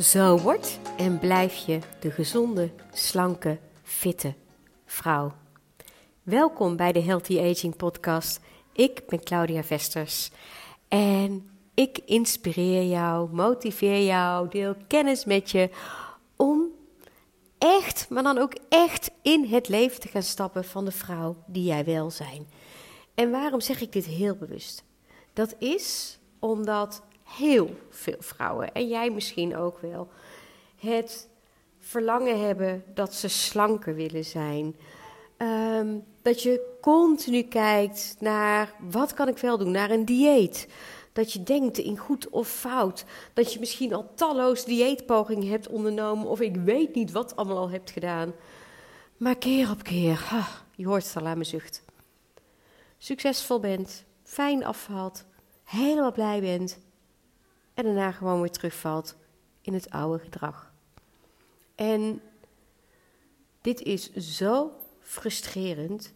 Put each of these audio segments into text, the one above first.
Zo wordt en blijf je de gezonde, slanke, fitte vrouw. Welkom bij de Healthy Aging Podcast. Ik ben Claudia Vesters en ik inspireer jou, motiveer jou, deel kennis met je om echt, maar dan ook echt in het leven te gaan stappen van de vrouw die jij wil zijn. En waarom zeg ik dit heel bewust? Dat is omdat heel veel vrouwen, en jij misschien ook wel, het verlangen hebben dat ze slanker willen zijn. Ehm, dat je continu kijkt naar wat kan ik wel doen, naar een dieet. Dat je denkt in goed of fout. Dat je misschien al talloos dieetpogingen hebt ondernomen of ik weet niet wat allemaal al hebt gedaan. Maar keer op keer, je hoort het al aan mijn zucht. Succesvol bent, fijn afvalt, helemaal blij bent en daarna gewoon weer terugvalt in het oude gedrag. En dit is zo frustrerend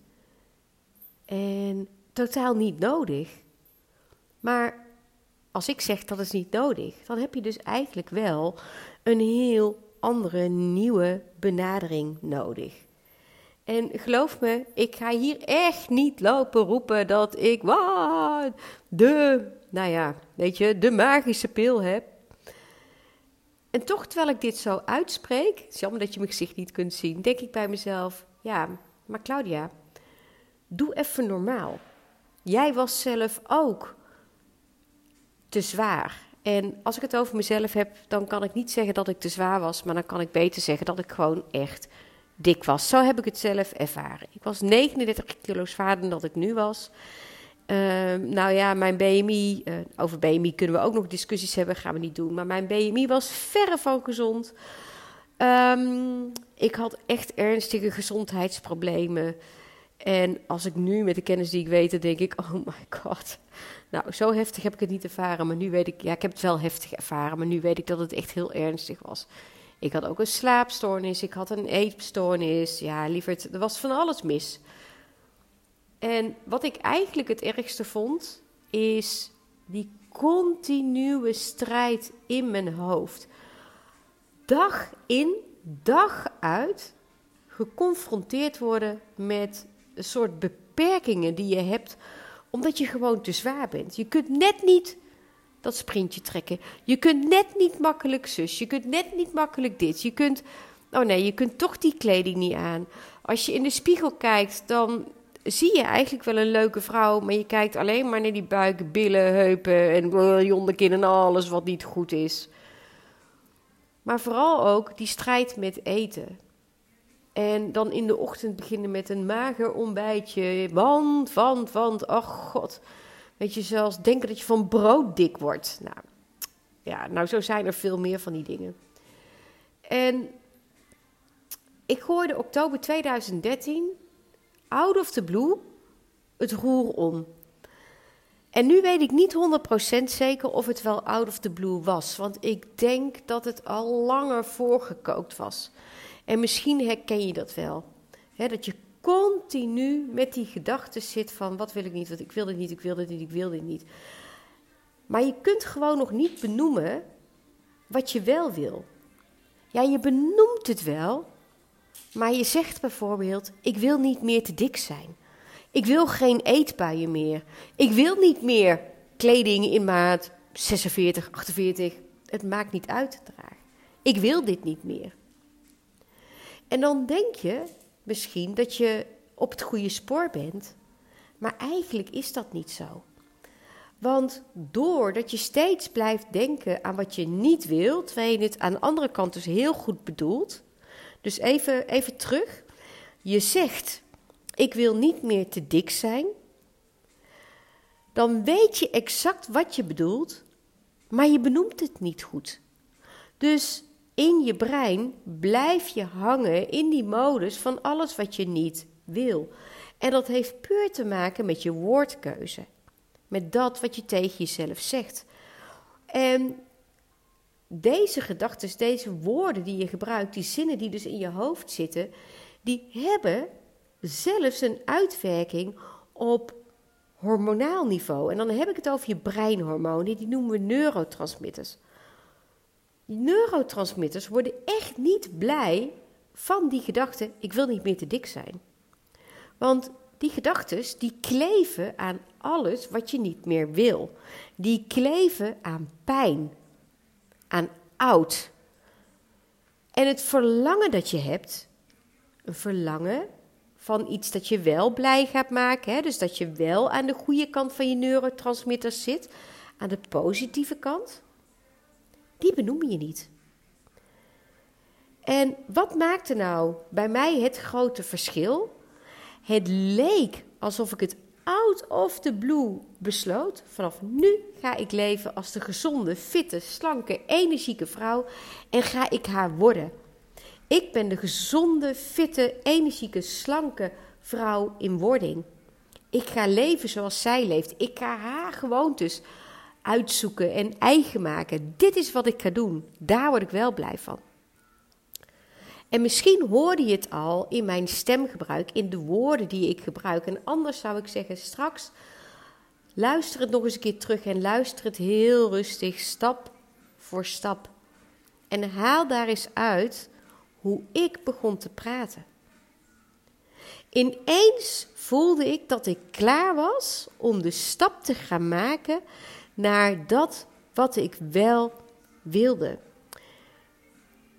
en totaal niet nodig. Maar als ik zeg dat is niet nodig, dan heb je dus eigenlijk wel een heel andere, nieuwe benadering nodig. En geloof me, ik ga hier echt niet lopen roepen dat ik wow, de, nou ja, weet je, de magische pil heb. En toch, terwijl ik dit zo uitspreek, het is jammer dat je mijn gezicht niet kunt zien, denk ik bij mezelf, ja, maar Claudia, doe even normaal. Jij was zelf ook te zwaar. En als ik het over mezelf heb, dan kan ik niet zeggen dat ik te zwaar was, maar dan kan ik beter zeggen dat ik gewoon echt dik was. Zo heb ik het zelf ervaren. Ik was 39 kilo zwaarder dan dat ik nu was. Ehm, nou ja, mijn BMI, eh, over BMI kunnen we ook nog discussies hebben, gaan we niet doen. Maar mijn BMI was verre van gezond. Ehm, ik had echt ernstige gezondheidsproblemen. En als ik nu met de kennis die ik weet, dan denk ik: oh my god. Nou, zo heftig heb ik het niet ervaren. Maar nu weet ik, ja, ik heb het wel heftig ervaren. Maar nu weet ik dat het echt heel ernstig was. Ik had ook een slaapstoornis, ik had een eetstoornis. Ja, lieverd, er was van alles mis. En wat ik eigenlijk het ergste vond, is die continue strijd in mijn hoofd. Dag in, dag uit geconfronteerd worden met een soort beperkingen die je hebt, omdat je gewoon te zwaar bent. Je kunt net niet dat sprintje trekken. Je kunt net niet makkelijk zus. Je kunt net niet makkelijk dit. Je kunt. Oh nee, je kunt toch die kleding niet aan. Als je in de spiegel kijkt, dan zie je eigenlijk wel een leuke vrouw. Maar je kijkt alleen maar naar die buik, billen, heupen en uh, jonderkin en alles wat niet goed is. Maar vooral ook die strijd met eten. En dan in de ochtend beginnen met een mager ontbijtje. Want, want, want, ach god. Weet je, zelfs denken dat je van brood dik wordt. Nou, ja, nou zo zijn er veel meer van die dingen. En ik gooide oktober 2013, out of the blue, het roer om. En nu weet ik niet 100% zeker of het wel out of the blue was. Want ik denk dat het al langer voorgekookt was. En misschien herken je dat wel. dat je continu met die gedachten zit van wat wil ik niet, wat ik wil dit niet, ik wil dit niet, ik wil dit niet. Maar je kunt gewoon nog niet benoemen wat je wel wil. Ja, je benoemt het wel, maar je zegt bijvoorbeeld: ik wil niet meer te dik zijn. Ik wil geen eetbuien meer. Ik wil niet meer kleding in maat 46, 48. Het maakt niet uit dragen. Ik wil dit niet meer. En dan denk je, misschien dat je op het goede spoor bent. Maar eigenlijk is dat niet zo. Want doordat je steeds blijft denken aan wat je niet wilt, terwijl je het aan de andere kant dus heel goed bedoelt. Dus even, even terug. Je zegt: Ik wil niet meer te dik zijn. Dan weet je exact wat je bedoelt, maar je benoemt het niet goed. Dus in je brein blijf je hangen in die modus van alles wat je niet wil. En dat heeft puur te maken met je woordkeuze. Met dat wat je tegen jezelf zegt. En deze gedachten, deze woorden die je gebruikt, die zinnen die dus in je hoofd zitten, die hebben zelfs een uitwerking op hormonaal niveau. En dan heb ik het over je breinhormonen, die noemen we neurotransmitters. neurotransmitters worden echt niet blij van die gedachte: ik wil niet meer te dik zijn. Want die gedachten die kleven aan alles wat je niet meer wil. Die kleven aan pijn, aan oud. En het verlangen dat je hebt, een verlangen van iets dat je wel blij gaat maken, hè? dus dat je wel aan de goede kant van je neurotransmitters zit, aan de positieve kant, die benoem je niet. En wat maakte nou bij mij het grote verschil? Het leek alsof ik het out of the blue besloot. Vanaf nu ga ik leven als de gezonde, fitte, slanke, energieke vrouw en ga ik haar worden. Ik ben de gezonde, fitte, energieke, slanke vrouw in wording. Ik ga leven zoals zij leeft. Ik ga haar gewoontes uitzoeken en eigen maken. Dit is wat ik ga doen. Daar word ik wel blij van. En misschien hoorde je het al in mijn stemgebruik, in de woorden die ik gebruik. En anders zou ik zeggen, straks luister het nog eens een keer terug en luister het heel rustig, stap voor stap. En haal daar eens uit hoe ik begon te praten. Ineens voelde ik dat ik klaar was om de stap te gaan maken naar dat wat ik wel wilde.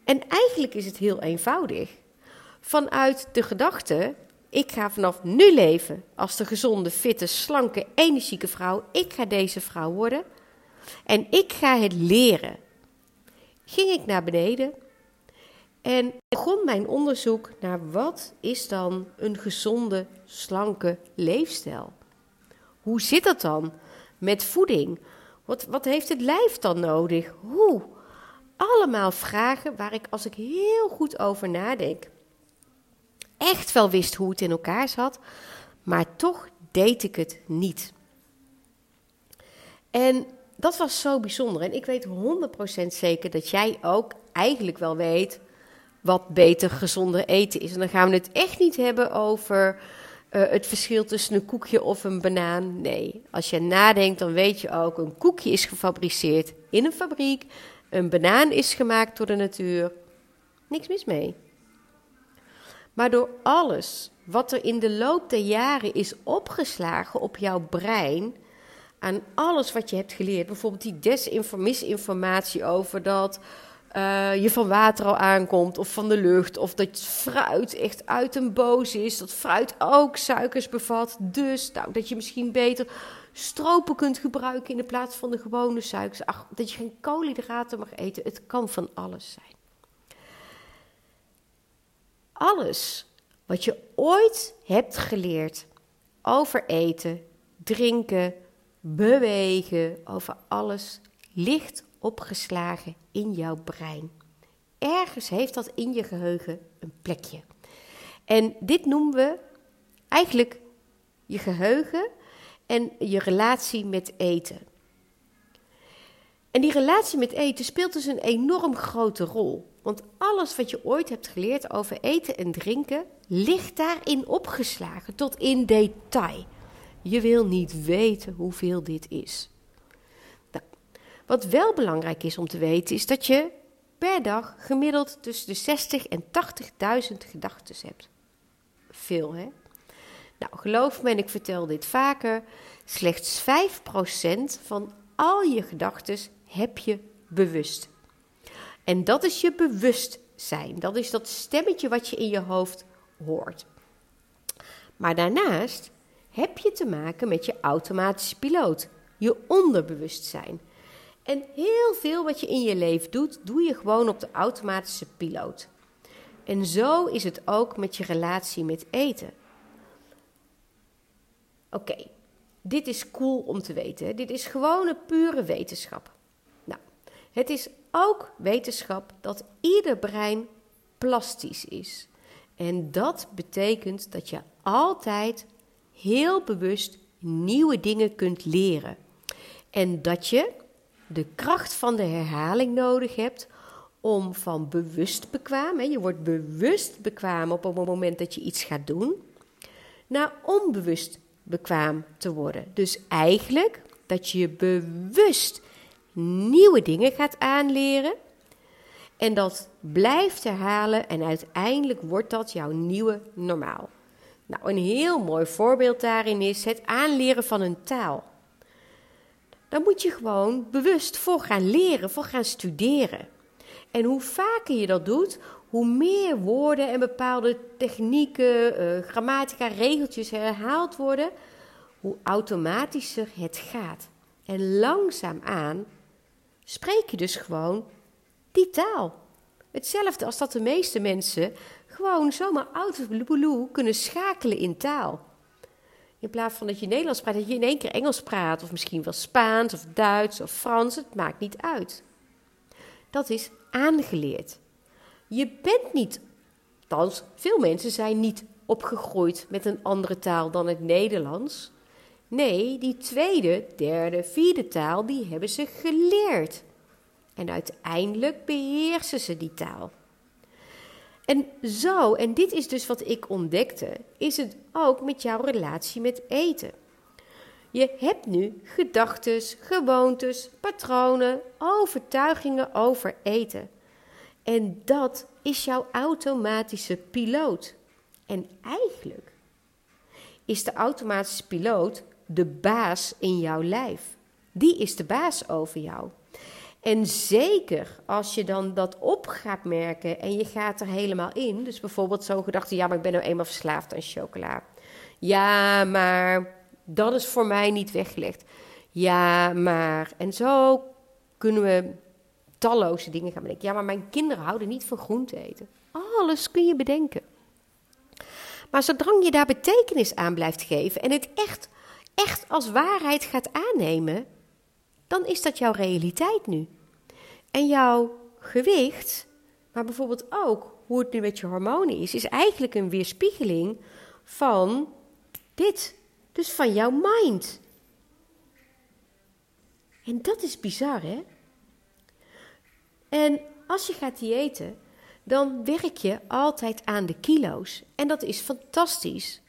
En eigenlijk is het heel eenvoudig. Vanuit de gedachte: ik ga vanaf nu leven als de gezonde, fitte, slanke, energieke vrouw. Ik ga deze vrouw worden. En ik ga het leren. Ging ik naar beneden en begon mijn onderzoek naar wat is dan een gezonde, slanke leefstijl? Hoe zit dat dan met voeding? Wat, wat heeft het lijf dan nodig? Hoe? Allemaal vragen waar ik, als ik heel goed over nadenk, echt wel wist hoe het in elkaar zat, maar toch deed ik het niet. En dat was zo bijzonder. En ik weet 100% zeker dat jij ook eigenlijk wel weet wat beter gezonder eten is. En dan gaan we het echt niet hebben over uh, het verschil tussen een koekje of een banaan. Nee, als je nadenkt, dan weet je ook: een koekje is gefabriceerd in een fabriek. Een banaan is gemaakt door de natuur. Niks mis mee. Maar door alles wat er in de loop der jaren is opgeslagen op jouw brein, aan alles wat je hebt geleerd, bijvoorbeeld die desinformatie over dat uh, je van water al aankomt of van de lucht, of dat fruit echt uit een boos is, dat fruit ook suikers bevat, dus nou, dat je misschien beter stropen kunt gebruiken in de plaats van de gewone suikers. Ach, dat je geen koolhydraten mag eten. Het kan van alles zijn. Alles wat je ooit hebt geleerd over eten, drinken, bewegen, over alles, ligt opgeslagen in jouw brein. Ergens heeft dat in je geheugen een plekje. En dit noemen we eigenlijk je geheugen en je relatie met eten. En die relatie met eten speelt dus een enorm grote rol. Want alles wat je ooit hebt geleerd over eten en drinken ligt daarin opgeslagen tot in detail. Je wil niet weten hoeveel dit is. Nou, wat wel belangrijk is om te weten is dat je per dag gemiddeld tussen de 60 en 80.000 gedachten hebt. Veel hè? Nou, geloof me, en ik vertel dit vaker, slechts 5% van al je gedachten heb je bewust. En dat is je bewustzijn. Dat is dat stemmetje wat je in je hoofd hoort. Maar daarnaast heb je te maken met je automatische piloot, je onderbewustzijn. En heel veel wat je in je leven doet, doe je gewoon op de automatische piloot. En zo is het ook met je relatie met eten. Oké, dit is cool om te weten. Dit is gewoon een pure wetenschap. Nou, het is ook wetenschap dat ieder brein plastisch is. En dat betekent dat je altijd heel bewust nieuwe dingen kunt leren. En dat je de kracht van de herhaling nodig hebt om van bewust bekwaam, hè, je wordt bewust bekwaam op het moment dat je iets gaat doen, naar onbewust bekwaam te worden. Dus eigenlijk dat je bewust nieuwe dingen gaat aanleren, En dat blijft herhalen en uiteindelijk wordt dat jouw nieuwe normaal. Nou, een heel mooi voorbeeld daarin is het aanleren van een taal. Dan moet je gewoon bewust voor gaan leren, voor gaan studeren. En hoe vaker je dat doet, hoe meer woorden en bepaalde technieken, uh, grammatica, regeltjes herhaald worden, hoe automatischer het gaat. En langzaamaan spreek je dus gewoon die taal. Hetzelfde als dat de meeste mensen gewoon zomaar out of kunnen schakelen in taal. In plaats van dat je Nederlands praat, dat je in één keer Engels praat, of misschien wel Spaans of Duits of Frans, het maakt niet uit. Dat is aangeleerd. Je bent niet, althans, veel mensen zijn niet opgegroeid met een andere taal dan het Nederlands. Nee, die tweede, derde, vierde taal, die hebben ze geleerd. En uiteindelijk beheersen ze die taal. En zo, en dit is dus wat ik ontdekte, is het ook met jouw relatie met eten. Je hebt nu gedachten, gewoontes, patronen, overtuigingen over eten. En dat is jouw automatische piloot. En eigenlijk is de automatische piloot de baas in jouw lijf. Die is de baas over jou. En zeker als je dan dat op gaat merken en je gaat er helemaal in. Dus bijvoorbeeld zo'n gedachte, ja, maar ik ben nou eenmaal verslaafd aan chocola. Ja, maar dat is voor mij niet weggelegd. Ja, maar. En zo kunnen we talloze dingen gaan bedenken. Ja, maar mijn kinderen houden niet van groente eten. Alles kun je bedenken. Maar zodra je daar betekenis aan blijft geven en het echt, echt als waarheid gaat aannemen, dan is dat jouw realiteit nu. En jouw gewicht, maar bijvoorbeeld ook hoe het nu met je hormonen is, is eigenlijk een weerspiegeling van dit. Dus van jouw mind. En dat is bizar, hè? En als je gaat diëten, dan werk je altijd aan de kilo's. En dat is fantastisch.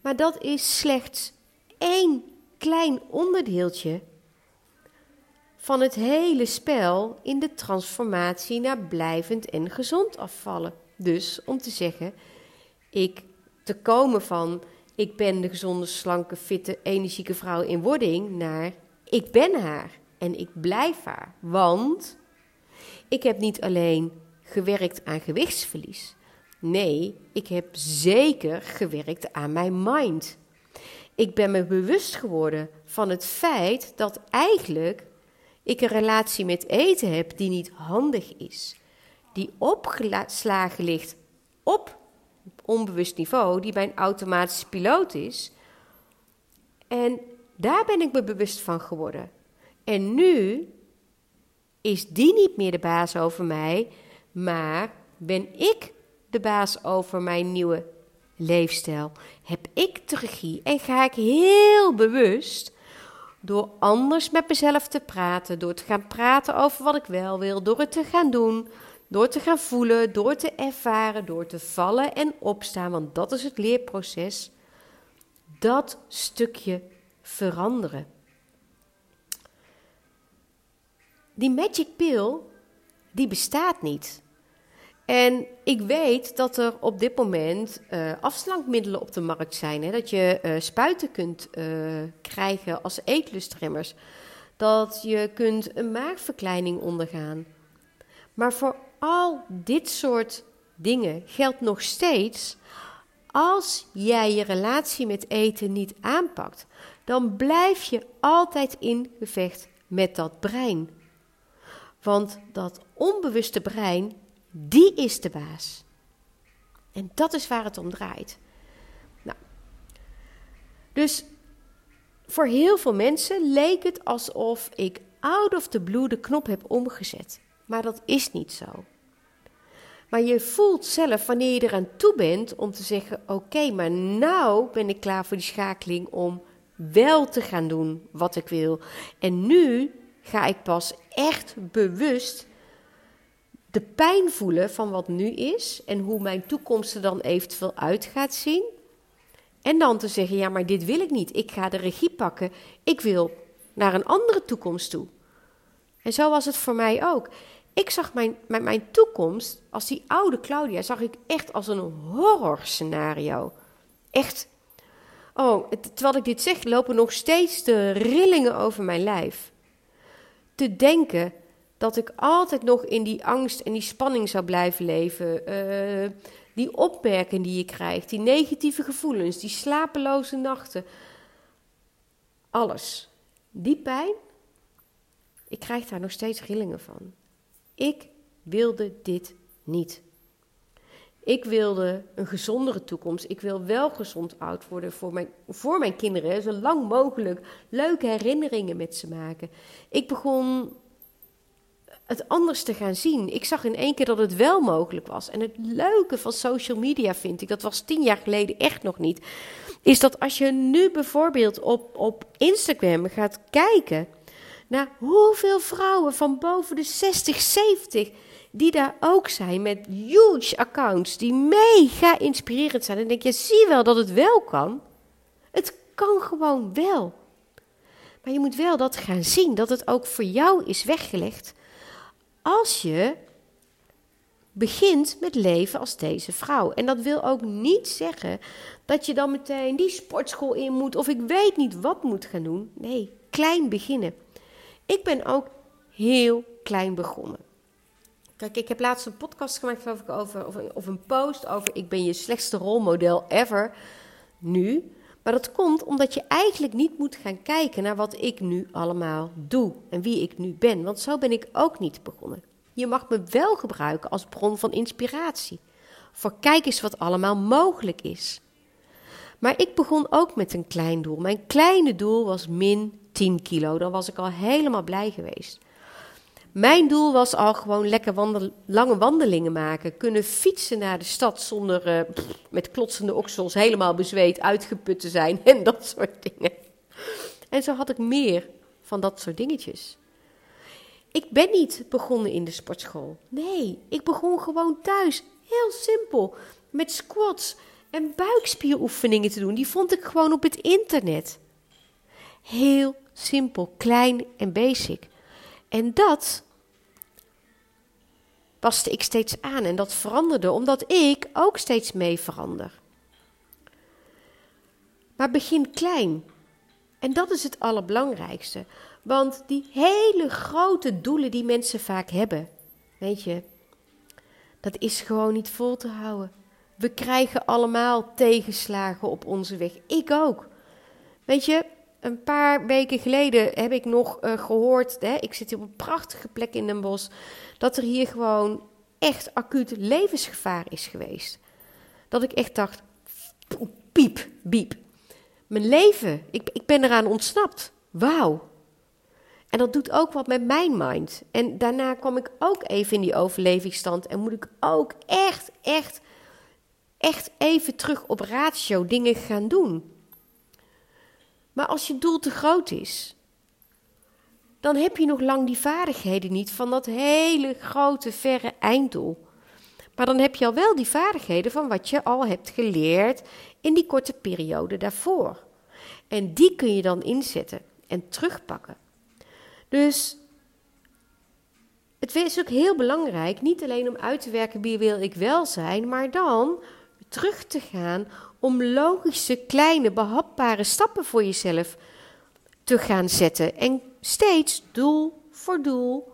Maar dat is slechts één klein onderdeeltje van het hele spel in de transformatie naar blijvend en gezond afvallen. Dus om te zeggen, ik te komen van ik ben de gezonde, slanke, fitte, energieke vrouw in wording naar ik ben haar en ik blijf haar. Want ik heb niet alleen gewerkt aan gewichtsverlies. Nee, ik heb zeker gewerkt aan mijn mind. Ik ben me bewust geworden van het feit dat eigenlijk ik een relatie met eten heb die niet handig is, die opgeslagen ligt op onbewust niveau, die mijn automatische piloot is. En daar ben ik me bewust van geworden. En nu is die niet meer de baas over mij, maar ben ik de baas over mijn nieuwe leefstijl. Heb ik de regie en ga ik heel bewust door anders met mezelf te praten, door te gaan praten over wat ik wel wil, door het te gaan doen, door te gaan voelen, door te ervaren, door te vallen en opstaan, want dat is het leerproces. Dat stukje veranderen. Die magic pill, die bestaat niet. En ik weet dat er op dit moment uh, afslankmiddelen op de markt zijn. Hè? Dat je uh, spuiten kunt uh, krijgen als eetlustremmers. Dat je kunt een maagverkleining ondergaan. Maar voor al dit soort dingen geldt nog steeds: als jij je relatie met eten niet aanpakt, dan blijf je altijd in gevecht met dat brein. Want dat onbewuste brein die is de baas. En dat is waar het om draait. Nou, dus voor heel veel mensen leek het alsof ik out of the blue de knop heb omgezet. Maar dat is niet zo. Maar je voelt zelf wanneer je eraan toe bent om te zeggen: Oké, maar nou ben ik klaar voor die schakeling om wel te gaan doen wat ik wil. En nu ga ik pas echt bewust de pijn voelen van wat nu is en hoe mijn toekomst er dan eventueel uit gaat zien. En dan te zeggen: ja, maar dit wil ik niet. Ik ga de regie pakken. Ik wil naar een andere toekomst toe. En zo was het voor mij ook. Ik zag mijn, mijn, mijn toekomst, als die oude Claudia, zag ik echt als een horrorscenario. Echt. Oh, terwijl ik dit zeg, lopen nog steeds de rillingen over mijn lijf. Te denken dat ik altijd nog in die angst en die spanning zou blijven leven. Uh, die opmerkingen die je krijgt, die negatieve gevoelens, die slapeloze nachten. Alles. Die pijn, ik krijg daar nog steeds rillingen van. Ik wilde dit niet. Ik wilde een gezondere toekomst. Ik wil wel gezond oud worden voor mijn, voor mijn kinderen. Zo lang mogelijk leuke herinneringen met ze maken. Ik begon het anders te gaan zien. Ik zag in één keer dat het wel mogelijk was. En het leuke van social media vind ik, dat was tien jaar geleden echt nog niet, is dat als je nu bijvoorbeeld op, op Instagram gaat kijken naar hoeveel vrouwen van boven de 60, 70 die daar ook zijn met huge accounts die mega inspirerend zijn. En denk je, zie wel dat het wel kan. Het kan gewoon wel. Maar je moet wel dat gaan zien, dat het ook voor jou is weggelegd. Als je begint met leven als deze vrouw. En dat wil ook niet zeggen dat je dan meteen die sportschool in moet of ik weet niet wat moet gaan doen. Nee, klein beginnen. Ik ben ook heel klein begonnen. Kijk, ik heb laatst een podcast gemaakt over, of of een post over ik ben je slechtste rolmodel ever nu. Maar dat komt omdat je eigenlijk niet moet gaan kijken naar wat ik nu allemaal doe en wie ik nu ben. Want zo ben ik ook niet begonnen. Je mag me wel gebruiken als bron van inspiratie. Voor kijk eens wat allemaal mogelijk is. Maar ik begon ook met een klein doel. Mijn kleine doel was min 10 kilo. Dan was ik al helemaal blij geweest. Mijn doel was al gewoon lekker lange wandelingen maken. Kunnen fietsen naar de stad zonder uh, met klotsende oksels helemaal bezweet, uitgeput te zijn en dat soort dingen. En zo had ik meer van dat soort dingetjes. Ik ben niet begonnen in de sportschool. Nee, ik begon gewoon thuis. Heel simpel. Met squats en buikspieroefeningen te doen. Die vond ik gewoon op het internet. Heel simpel, klein en basic. En dat paste ik steeds aan en dat veranderde omdat ik ook steeds mee verander. Maar begin klein. En dat is het allerbelangrijkste. Want die hele grote doelen die mensen vaak hebben, weet je, dat is gewoon niet vol te houden. We krijgen allemaal tegenslagen op onze weg. Ik ook. Weet je, een paar weken geleden heb ik nog uh, gehoord, hè, ik zit hier op een prachtige plek in Den Bosch, dat er hier gewoon echt acuut levensgevaar is geweest. Dat ik echt dacht, piep, biep. Mijn leven, ik, ik ben eraan ontsnapt. Wauw. En dat doet ook wat met mijn mind. En daarna kwam ik ook even in die overlevingsstand en moet ik ook echt, echt, echt even terug op ratio dingen gaan doen. Maar als je doel te groot is, dan heb je nog lang die vaardigheden niet van dat hele grote, verre einddoel. Maar dan heb je al wel die vaardigheden van wat je al hebt geleerd in die korte periode daarvoor. En die kun je dan inzetten en terugpakken. Dus het is ook heel belangrijk, niet alleen om uit te werken wie wil ik wel zijn, maar dan terug te gaan om logische, kleine, behapbare stappen voor jezelf te gaan zetten. En steeds doel voor doel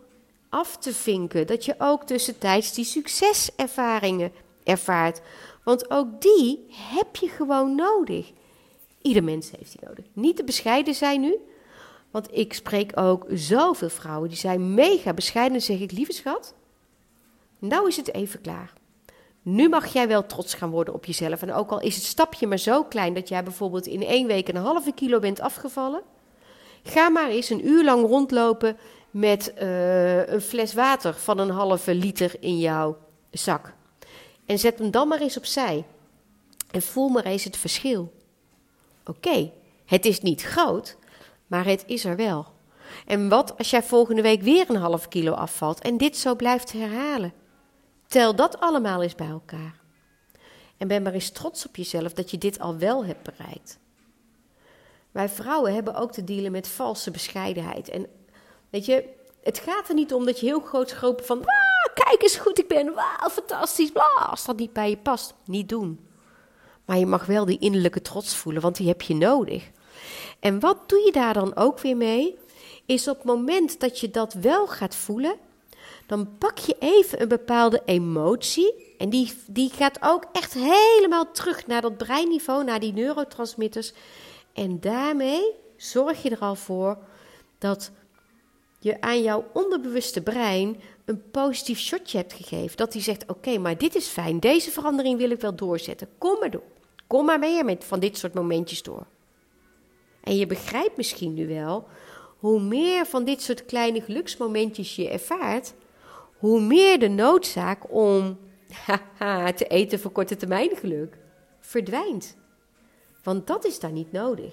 af te vinken. Dat je ook tussentijds die succeservaringen ervaart. Want ook die heb je gewoon nodig. Ieder mens heeft die nodig. Niet te bescheiden zijn nu. Want ik spreek ook zoveel vrouwen die zijn mega bescheiden. zeg ik, lieve schat, nou is het even klaar. Nu mag jij wel trots gaan worden op jezelf. En ook al is het stapje maar zo klein dat jij bijvoorbeeld in één week een halve kilo bent afgevallen. Ga maar eens een uur lang rondlopen met uh, een fles water van een halve liter in jouw zak. En zet hem dan maar eens opzij. En voel maar eens het verschil. Oké, het is niet groot, maar het is er wel. En wat als jij volgende week weer een half kilo afvalt en dit zo blijft herhalen? Tel dat allemaal eens bij elkaar. En ben maar eens trots op jezelf dat je dit al wel hebt bereikt. Wij vrouwen hebben ook te dealen met valse bescheidenheid. En weet je, Het gaat er niet om dat je heel groot schropen van, kijk eens goed ik ben, wauw, fantastisch. Als dat niet bij je past, niet doen. Maar je mag wel die innerlijke trots voelen, want die heb je nodig. En wat doe je daar dan ook weer mee? Is op het moment dat je dat wel gaat voelen, dan pak je even een bepaalde emotie. En die, die gaat ook echt helemaal terug naar dat breinniveau, naar die neurotransmitters. En daarmee zorg je er al voor dat je aan jouw onderbewuste brein een positief shotje hebt gegeven. Dat hij zegt: Oké, maar dit is fijn, deze verandering wil ik wel doorzetten. Kom maar door. Kom maar meer met van dit soort momentjes door. En je begrijpt misschien nu wel, hoe meer van dit soort kleine geluksmomentjes je ervaart, hoe meer de noodzaak om te eten voor korte termijn geluk verdwijnt. Want dat is daar niet nodig.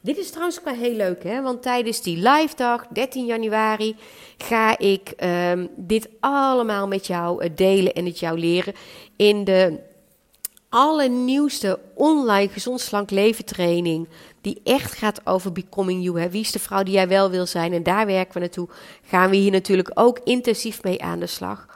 Dit is trouwens wel heel leuk, hè? want tijdens die live dag, 13 januari, ga ik ehm, dit allemaal met jou eh, delen en het jou leren in de allernieuwste online gezond slank leven training. Die echt gaat over becoming you. Hè? Wie is de vrouw die jij wel wil zijn? En daar werken we naartoe. Gaan we hier natuurlijk ook intensief mee aan de slag.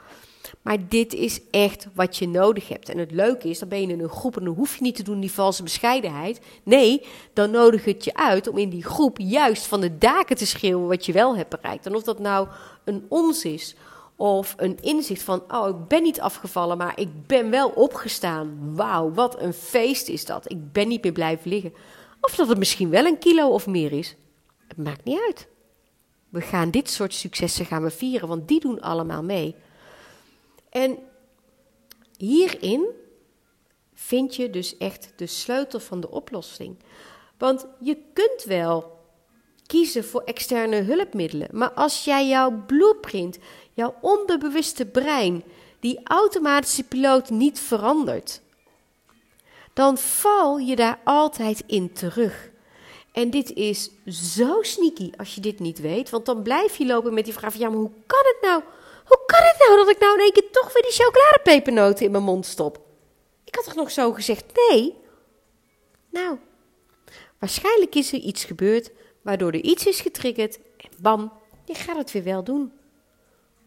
Maar dit is echt wat je nodig hebt. En het leuke is, dan ben je in een groep en dan hoef je niet te doen die valse bescheidenheid. Nee, dan nodig het je uit om in die groep juist van de daken te schreeuwen wat je wel hebt bereikt. En of dat nou een ons is of een inzicht van, oh, ik ben niet afgevallen, maar ik ben wel opgestaan. Wauw, wat een feest is dat. Ik ben niet meer blijven liggen. Of dat het misschien wel een kilo of meer is. Het maakt niet uit. We gaan dit soort successen gaan we vieren, want die doen allemaal mee. En hierin vind je dus echt de sleutel van de oplossing. Want je kunt wel kiezen voor externe hulpmiddelen, maar als jij jouw blueprint, jouw onderbewuste brein, die automatische piloot niet verandert, dan val je daar altijd in terug. En dit is zo sneaky als je dit niet weet, want dan blijf je lopen met die vraag: ja, maar hoe kan het nou? Hoe kan het nou dat ik nou in één keer toch weer die chocoladepepernoten in mijn mond stop? Ik had toch nog zo gezegd nee? Nou, waarschijnlijk is er iets gebeurd waardoor er iets is getriggerd en bam, je gaat het weer wel doen.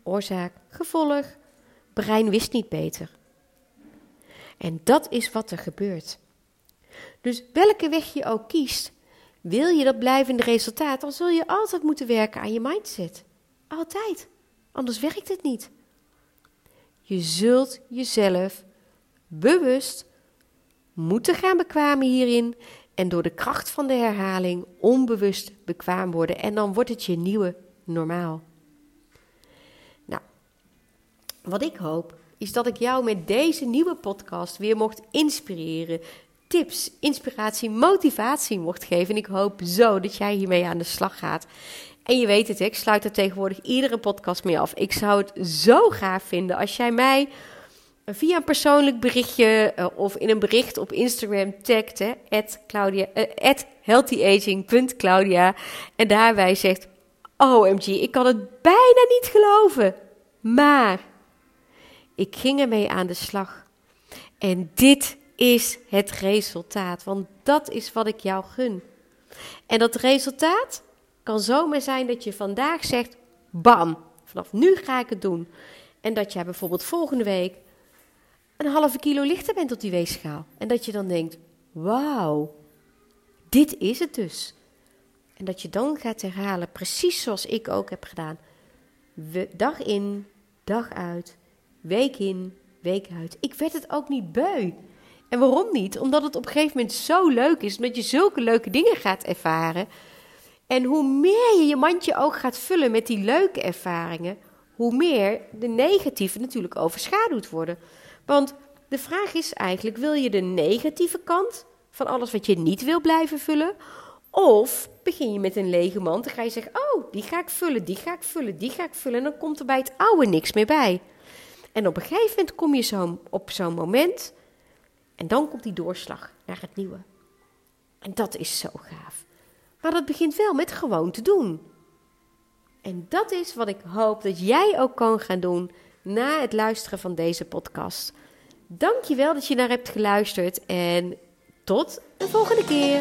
Oorzaak, gevolg, brein wist niet beter. En dat is wat er gebeurt. Dus welke weg je ook kiest, wil je dat blijvende resultaat, dan zul je altijd moeten werken aan je mindset. Altijd. Anders werkt het niet. Je zult jezelf bewust moeten gaan bekwamen hierin en door de kracht van de herhaling onbewust bekwaam worden. En dan wordt het je nieuwe normaal. Nou, wat ik hoop is dat ik jou met deze nieuwe podcast weer mocht inspireren. Tips, inspiratie, motivatie mocht geven. En ik hoop zo dat jij hiermee aan de slag gaat. En je weet het, ik sluit er tegenwoordig iedere podcast mee af. Ik zou het zo gaaf vinden als jij mij via een persoonlijk berichtje uh, of in een bericht op Instagram tagt, hè, Claudia, uh, at healthyaging.claudia. En daarbij zegt, OMG, ik kan het bijna niet geloven. Maar ik ging ermee aan de slag. En dit is het resultaat, want dat is wat ik jou gun. En dat resultaat, kan zomaar zijn dat je vandaag zegt: bam, vanaf nu ga ik het doen. En dat jij bijvoorbeeld volgende week een halve kilo lichter bent op die weegschaal. En dat je dan denkt: wauw, dit is het dus. En dat je dan gaat herhalen, precies zoals ik ook heb gedaan. Dag in, dag uit, week in, week uit. Ik werd het ook niet beu. En waarom niet? Omdat het op een gegeven moment zo leuk is, omdat je zulke leuke dingen gaat ervaren. En hoe meer je je mandje ook gaat vullen met die leuke ervaringen, hoe meer de negatieve natuurlijk overschaduwd worden. Want de vraag is eigenlijk: wil je de negatieve kant van alles wat je niet wil blijven vullen? Of begin je met een lege mand en ga je zeggen: Oh, die ga ik vullen, die ga ik vullen, die ga ik vullen. En dan komt er bij het oude niks meer bij. En op een gegeven moment kom je zo op zo'n moment en dan komt die doorslag naar het nieuwe. En dat is zo gaaf. Maar dat begint wel met gewoon te doen. En dat is wat ik hoop dat jij ook kan gaan doen na het luisteren van deze podcast. Dankjewel dat je naar hebt geluisterd en tot de volgende keer.